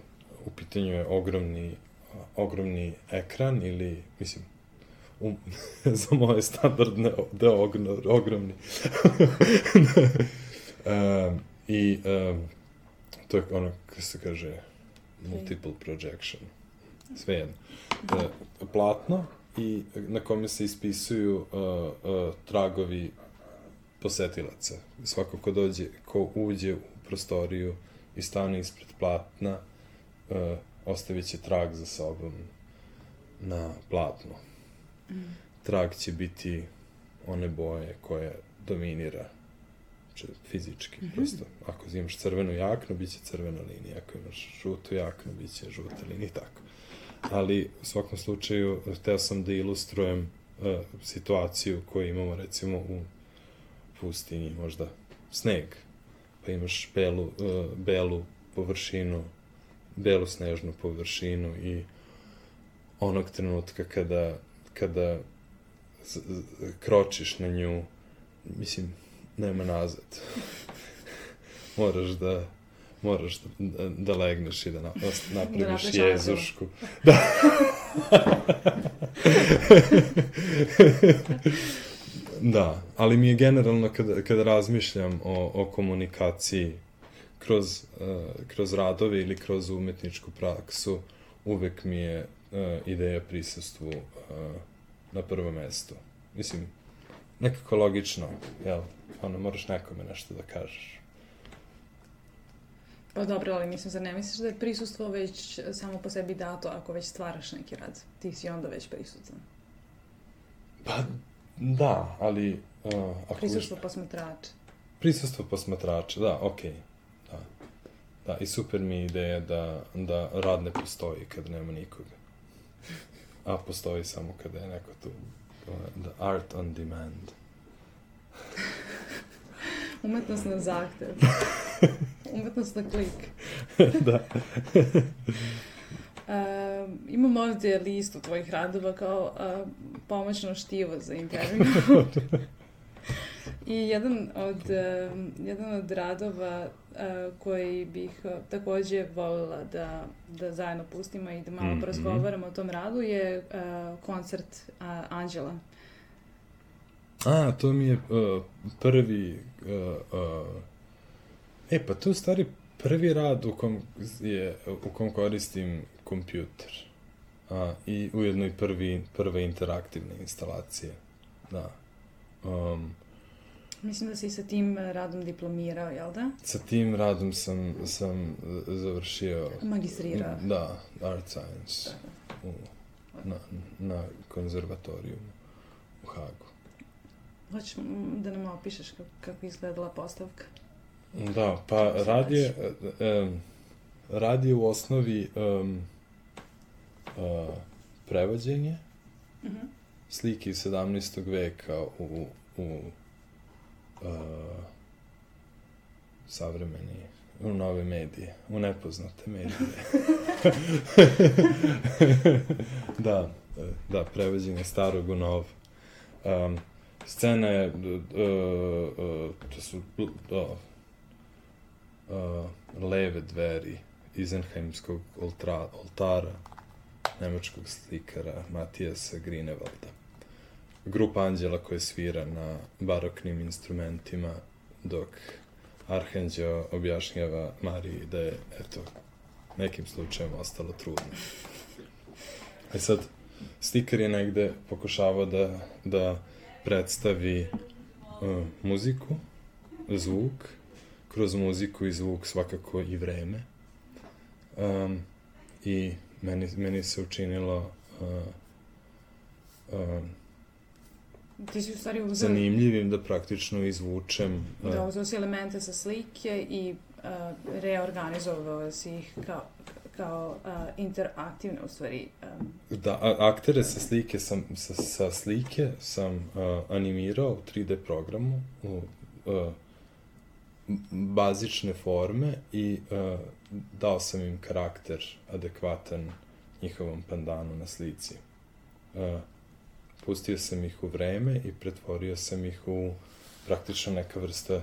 u pitanju je ogromni, ogromni ekran ili, mislim, um, za moje standardne da ogno, ogromni. uh, I uh, to je ono, kako se kaže, multiple projection. Sve jedno. Uh, platno i na kome se ispisuju uh, uh, tragovi posetilaca. Svako ko dođe, ko uđe u prostoriju i stane ispred platna, uh, ostavit će trag za sobom na platnu. Mm. Trag će biti one boje koje dominira fizički, mm -hmm. prosto. Ako imaš crvenu jaknu, bit će crvena linija. Ako imaš žutu jaknu, bit će žuta linija i tako. Ali, u svakom slučaju, hteo sam da ilustrujem uh, situaciju koju imamo, recimo, u pustinji, možda sneg, pa imaš belu, uh, belu površinu, belu snežnu površinu i onog trenutka kada, kada z, z, kročiš na nju, mislim, nema nazad. moraš da moraš da, da legneš i da, na, da napraviš da jezušku. Da. Da, ali mi je generalno kada, kada razmišljam o, o komunikaciji kroz, uh, kroz radove ili kroz umetničku praksu, uvek mi je uh, ideja prisustvu uh, na prvo mesto. Mislim, nekako logično, jel? Ono, moraš nekome nešto da kažeš. Pa dobro, ali mislim, zar ne misliš da je prisustvo već samo po sebi dato ako već stvaraš neki rad? Ti si onda već prisutan. Pa Da, ali... Uh, ako prisustvo posmatrača. Prisustvo posmatrača, da, okej. Okay. Da. i super mi je ideja da, da rad ne postoji kad nema nikoga. A postoji samo kada je neko tu. The art on demand. Umetnost na zahtev. Umetnost na klik. da. Uh, imam ovde listu tvojih radova kao uh, pomoćno štivo za intervju. I jedan od, uh, jedan od radova uh, koji bih uh, takođe volila da, da zajedno pustimo i da malo mm -hmm. porazgovaramo o tom radu je uh, koncert uh, Anđela. A, to mi je uh, prvi... Uh, uh, e, pa to je stari prvi rad u kom, je, u kom koristim kompjuter. A, I ujedno i prvi, prve interaktivne instalacije. Da. Um, Mislim da si sa tim radom diplomirao, jel da? Sa tim radom sam, sam završio... Magistrirao. Da, Art Science. Da. U, na, na konzervatoriju u Hagu. Hoćeš da nam opišeš kako, kako izgledala postavka? Da, pa rad je, um, rad je u osnovi um, uh, prevođenje uh mhm. -huh. Slike iz 17. veka u, u uh, savremeni, u nove medije, u nepoznate medije. da, da, prevođenje starog u nov. Um, scena je, uh, uh, to su, uh, uh, leve dveri Izenheimskog oltara nemačkog slikara Matijasa Grinevalda. Grupa anđela koja svira na baroknim instrumentima dok Arhanđeo objašnjava Mariji da je, eto, nekim slučajem ostalo trudno. E sad, slikar je negde pokušavao da, da predstavi uh, muziku, zvuk, kroz muziku i zvuk svakako i vreme. Um, I meni, meni se učinilo uh, uh, Ti si u stvari uzeo... zanimljivim da praktično izvučem... Da, uzeo si elemente sa slike i uh, reorganizovao si ih kao, kao uh, interaktivne, u stvari. Um, Da, a, aktere sa slike sam, sa, sa slike sam uh, animirao u 3D programu u uh, bazične forme i uh, dao sam im karakter adekvatan njihovom pandanu na slici. Uh, pustio sam ih u vreme i pretvorio sam ih u praktično neka vrsta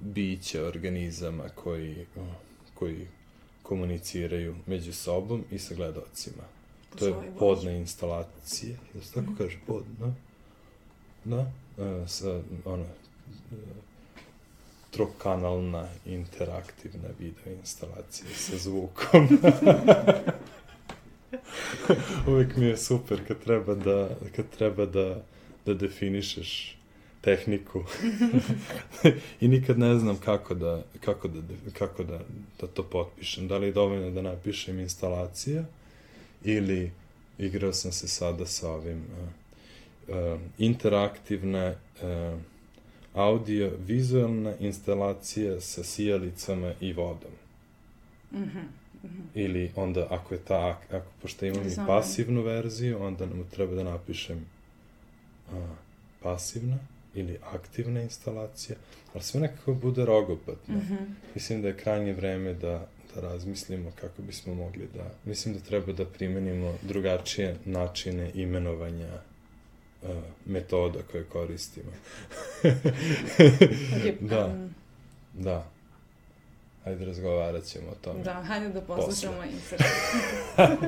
bića, organizama koji, koji komuniciraju među sobom i sa gledocima. To je podne instalacije, jel se tako kaže, pod, da? Da, e, sa, ono, e, trokanalna interaktivna video instalacija sa zvukom. Uvijek mi je super kad treba da, kad treba da, da definišeš tehniku i nikad ne znam kako da, kako da, kako da, da to potpišem. Da li je dovoljno da napišem instalacija ili igrao sam se sada sa ovim uh, uh, interaktivna uh, audio-vizualna instalacija sa sijalicama i vodom. mhm. Ili onda, ako je ta, ako, pošto imam i pasivnu verziju, onda mu treba da napišem a, pasivna ili aktivna instalacija, ali sve nekako bude rogopatno. Mhm. Mislim da je krajnje vreme da, da razmislimo kako bismo mogli da... Mislim da treba da primenimo drugačije načine imenovanja uh, metoda koje koristimo. Da. um, da. Ajde, razgovarat ćemo o tome. Da, hajde da poslušamo insert.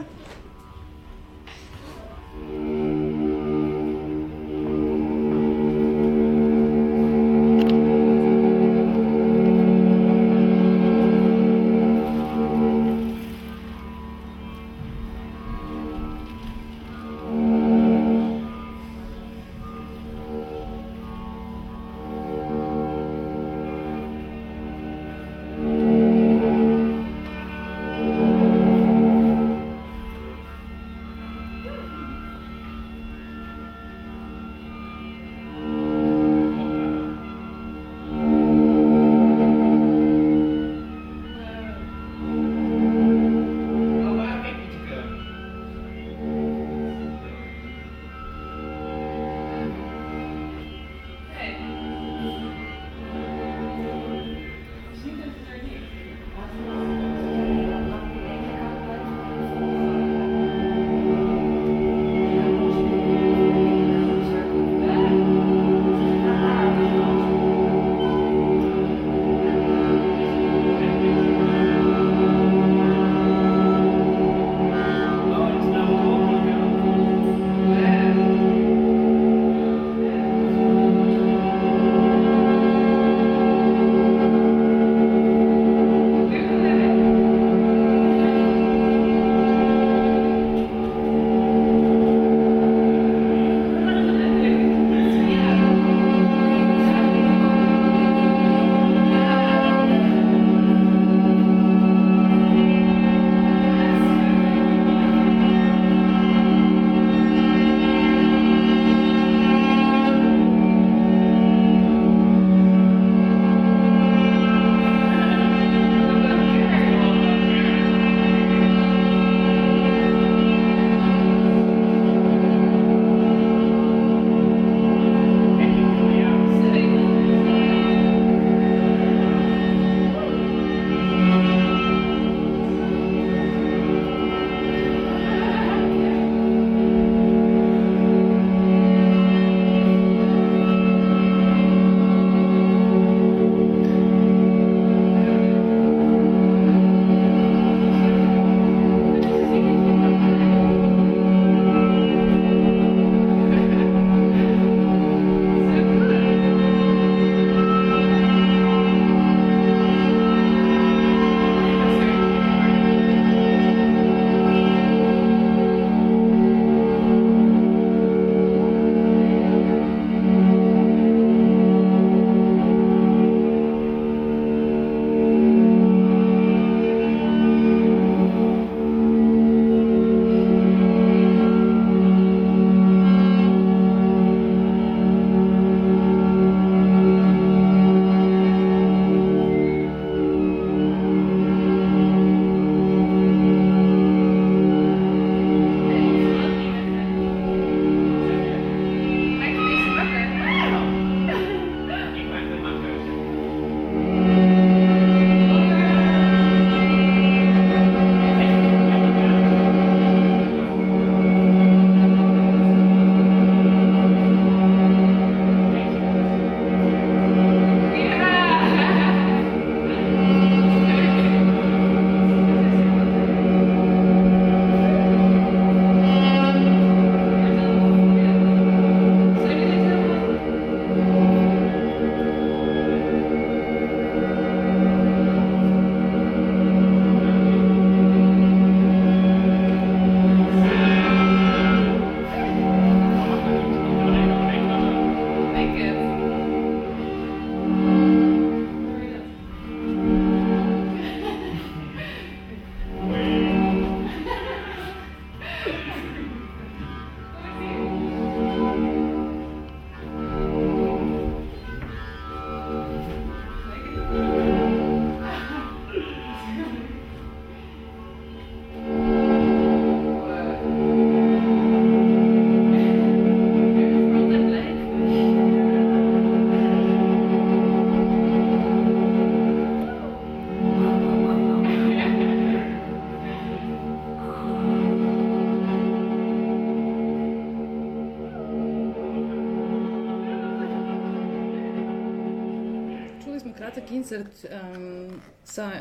insert um, sa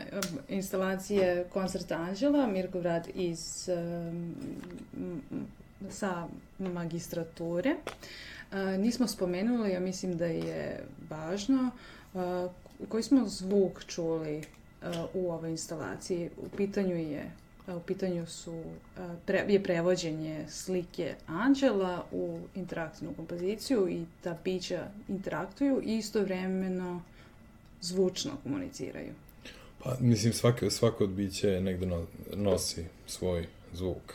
instalacije Koncert Anđela, Mirko Vrad iz um, sa magistrature. Uh, nismo spomenuli, ja mislim da je važno, uh, koji smo zvuk čuli uh, u ovoj instalaciji. U pitanju je u pitanju su, pre, je prevođenje slike anđela u interaktivnu kompoziciju i ta bića interaktuju i istovremeno zvučno komuniciraju. Pa, mislim, svako, svako od bića negde no, nosi svoj zvuk.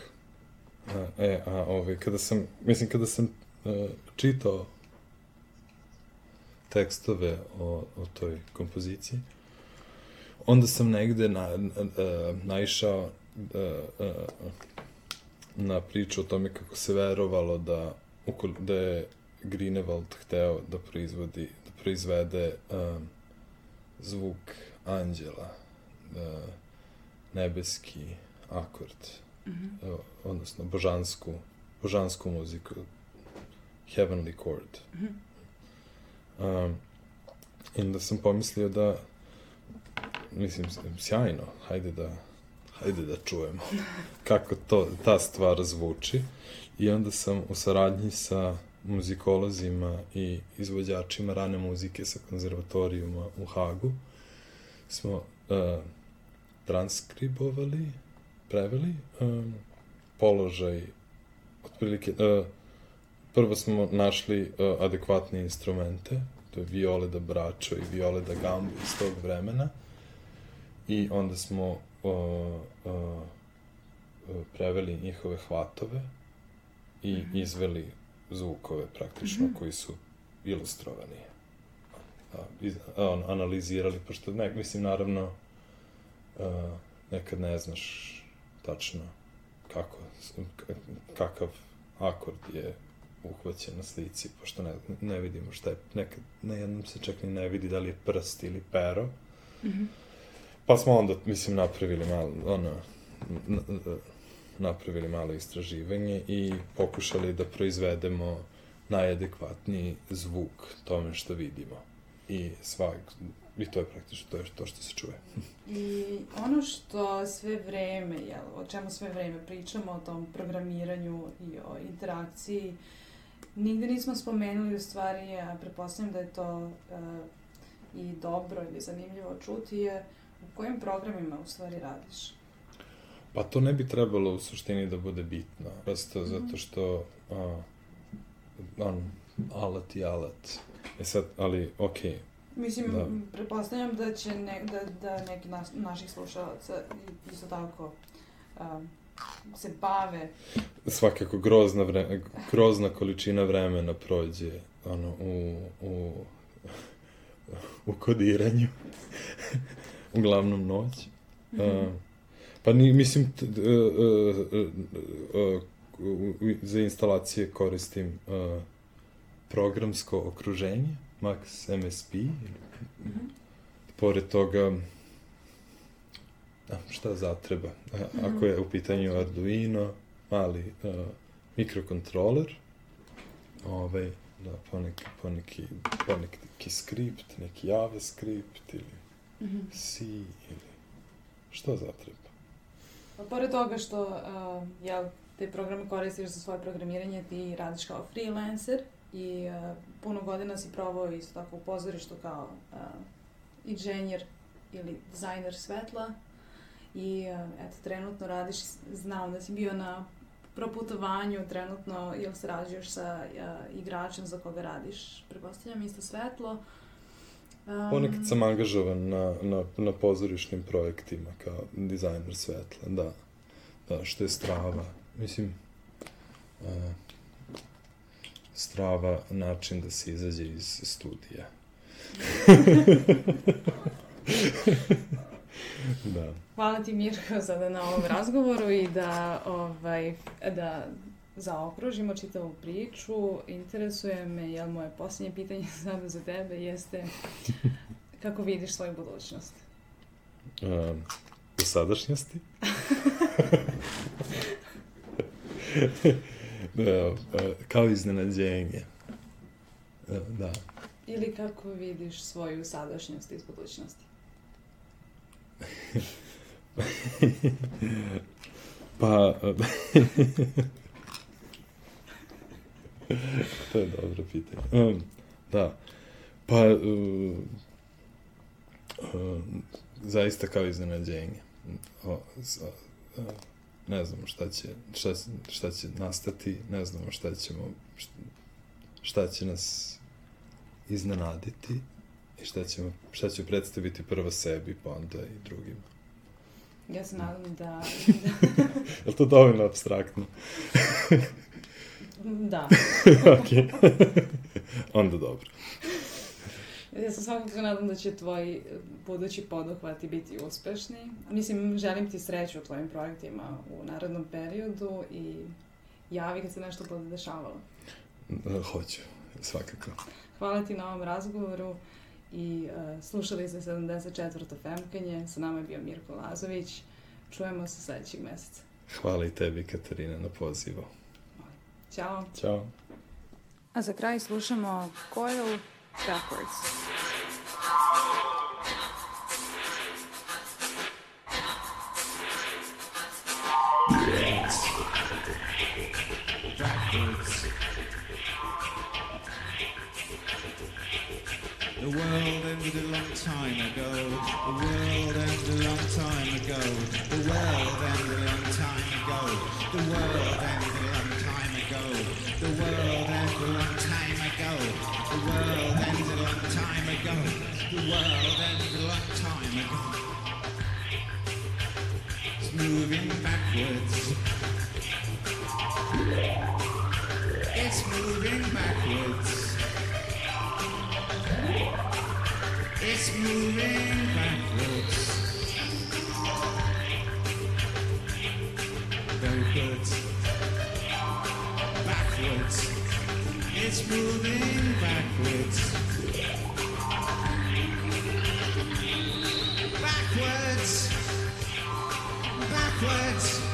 A, e, a ovaj, kada sam, mislim, kada sam uh, čitao tekstove o, o toj kompoziciji, onda sam negde na, na, na, naišao uh, na priču o tome kako se verovalo da, da je Greenewald hteo da proizvodi, da proizvede um, zvuk anđela, uh, nebeski akord, mm -hmm. odnosno božansku, božansku muziku, heavenly chord. Mm -hmm. um, I onda sam pomislio da, mislim, sjajno, hajde da hajde da čujemo kako to, ta stvar zvuči. I onda sam u saradnji sa muzikolozima i izvođačima rane muzike sa konzervatorijuma u Hagu smo uh, transkribovali, preveli um, položaj otprilike uh, prvo smo našli uh, adekvatne instrumente to je viole da bračo i viole da gambo iz tog vremena i onda smo o, o, preveli njihove hvatove i -hmm. izveli zvukove praktično mm -hmm. koji su ilustrovani. A, iz, a, analizirali, pošto ne, mislim, naravno, a, nekad ne znaš tačno kako, kakav akord je uhvaćen na slici, pošto ne, ne vidimo šta je, nekad, na jednom se čak ni ne vidi da li je prst ili pero. Mm -hmm. Pa smo onda, mislim, napravili malo, ono, napravili malo istraživanje i pokušali da proizvedemo najadekvatniji zvuk tome što vidimo. I svak, i to je praktično to, je to što se čuje. I ono što sve vreme, jel, o čemu sve vreme pričamo, o tom programiranju i o interakciji, nigde nismo spomenuli u stvari, a prepostavljam da je to uh, i dobro ili zanimljivo čuti, je U kojim programima u stvari radiš? Pa to ne bi trebalo u suštini da bude bitno. Prosto mm -hmm. zato što a, on, alat i alat. E sad, ali, okej. Okay. Mislim, da. pretpostavljam da će ne, da, da neki nas, naših slušalaca isto tako a, se bave. Svakako grozna, vre, grozna količina vremena prođe ono, u, u, u kodiranju uglavnom noć. Mm -hmm. uh, pa ni, mislim, t, uh, uh, uh, za instalacije koristim uh, programsko okruženje, Max MSP. Mm -hmm. Pored toga, šta zatreba? Mm -hmm. Ako je u pitanju Arduino, mali uh, mikrokontroler, ovaj, da, poneki, poneki, poneki skript, neki JavaScript ili mm -hmm. si ili šta zatreba? Pa pored toga što uh, jel, te programe koristiš za svoje programiranje, ti radiš kao freelancer i uh, puno godina si probao isto tako u pozorištu kao uh, inženjer ili dizajner svetla i uh, eto, trenutno radiš, znam da si bio na proputovanju, trenutno ili sarađuješ sa uh, igračem za koga radiš, prepostavljam isto svetlo, Um, Ponekad sam angažovan na, na, na pozorišnim projektima kao dizajner svetla, da. Da, što je strava. Mislim, uh, strava način da se izađe iz studija. da. Hvala ti Mirko sada na ovom razgovoru i da, ovaj, da zaokružimo čitavu priču. Interesuje me, jel moje posljednje pitanje sada za tebe jeste kako vidiš svoju budućnost? Um, u sadašnjosti? da, kao iznenađenje. Da. Ili kako vidiš svoju sadašnjost iz budućnosti? pa... to je dobro pitanje. Um, da. Pa, uh, uh, zaista kao iznenađenje. O, s, uh, ne znamo šta će, šta, šta će nastati, ne znamo šta ćemo, šta će nas iznenaditi i šta, ćemo, šta će predstaviti prvo sebi, pa onda i drugima. Ja se nadam da... je li to dovoljno abstraktno? da. ok. onda dobro. Ja se svakako nadam da će tvoji budući poduhvati biti uspešni. Mislim, želim ti sreću u tvojim projektima u narodnom periodu i javi kad se nešto bude dešavalo. Hoću, svakako. Hvala ti na ovom razgovoru i uh, slušali ste 74. Femkanje. Sa nama je bio Mirko Lazović. Čujemo se sledećeg meseca. Hvala i tebi, Katarina, na pozivu. Ćao. Ćao. A za kraj slušamo Coil backwards. The world ended a long time ago. The world ended a long time ago. The world ended a long time ago. The world ended The world ended a long time ago. The world ended a long time ago. The world ended a long time ago. It's moving backwards. It's moving backwards. It's moving backwards. Backwards. It's moving backwards. Backwards. Backwards.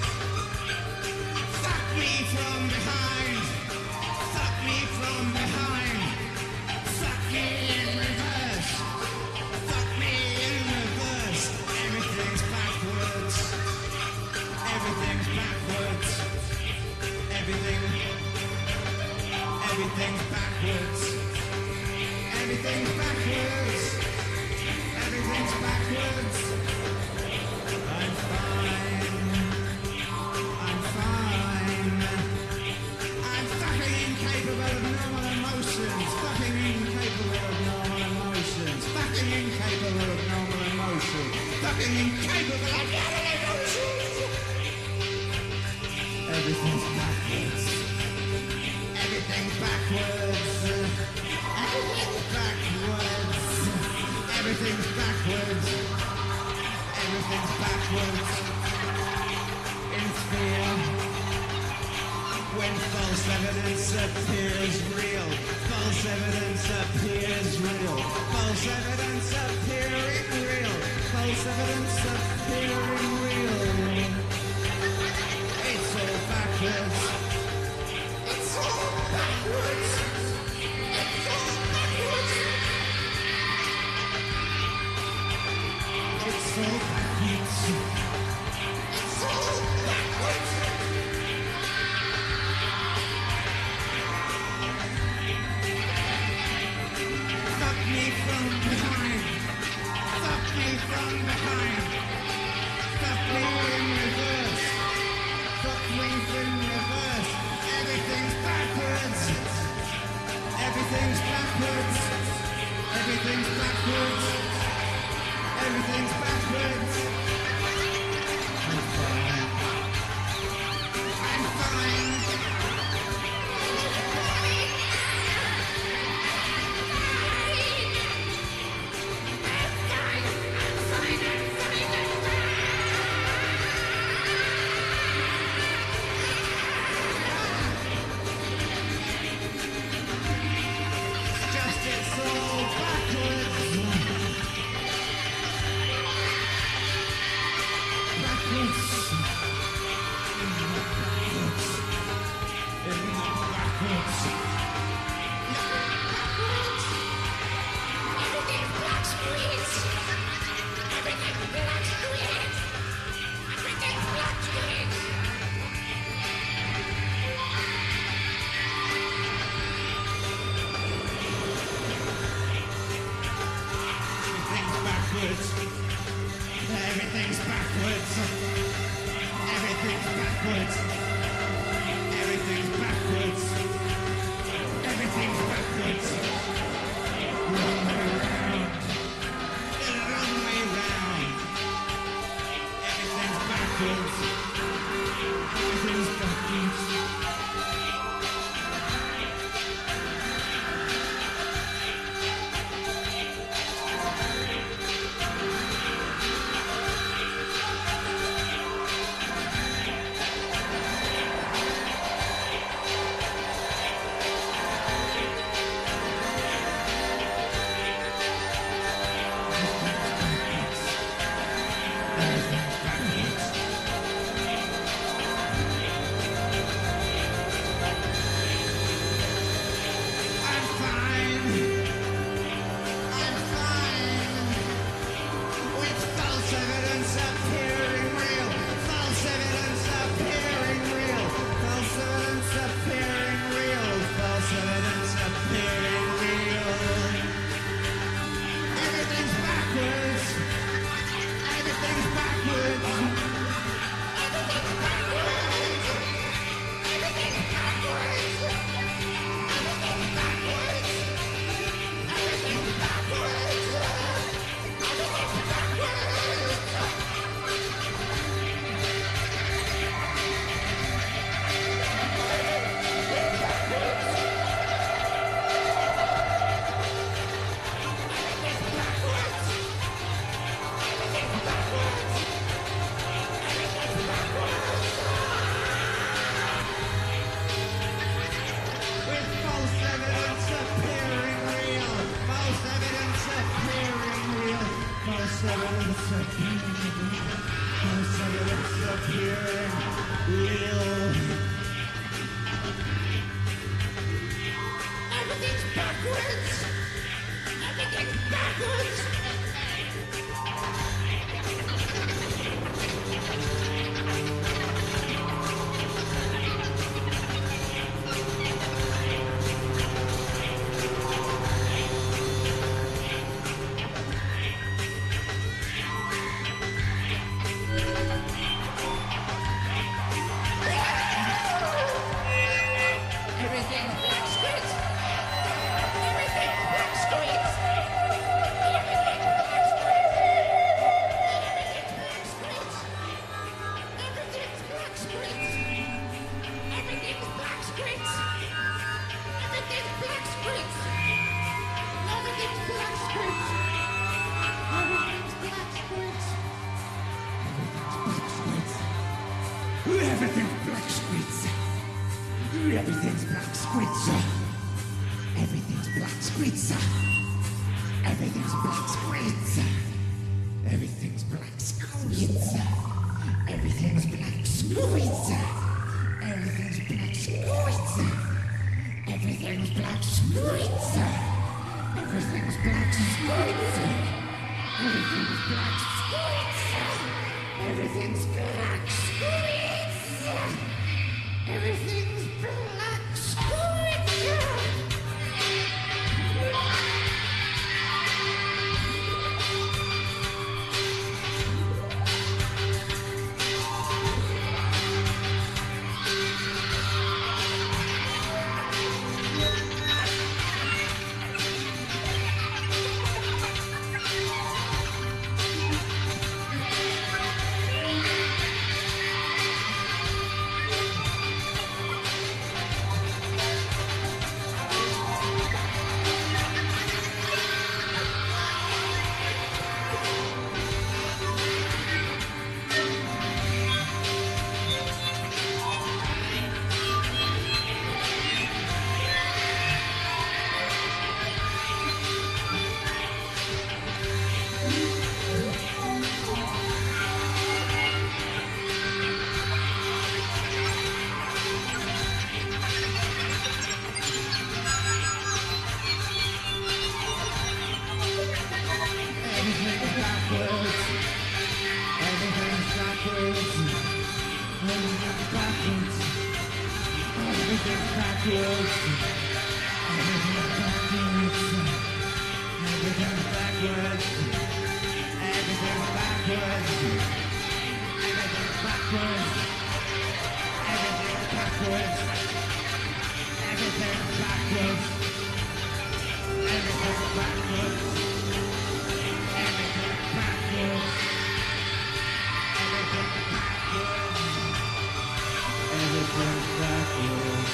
backwards. Everything's backwards. Everything's backwards. Everything's backwards. Everything's backwards. Everything's backwards. Everything's backwards. Everything's backwards. Everything's backwards.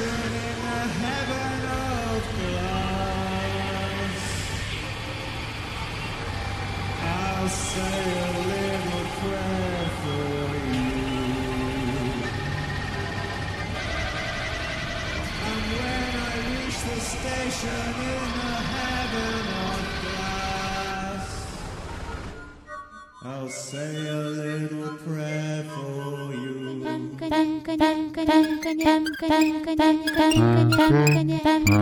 Turn Thank you.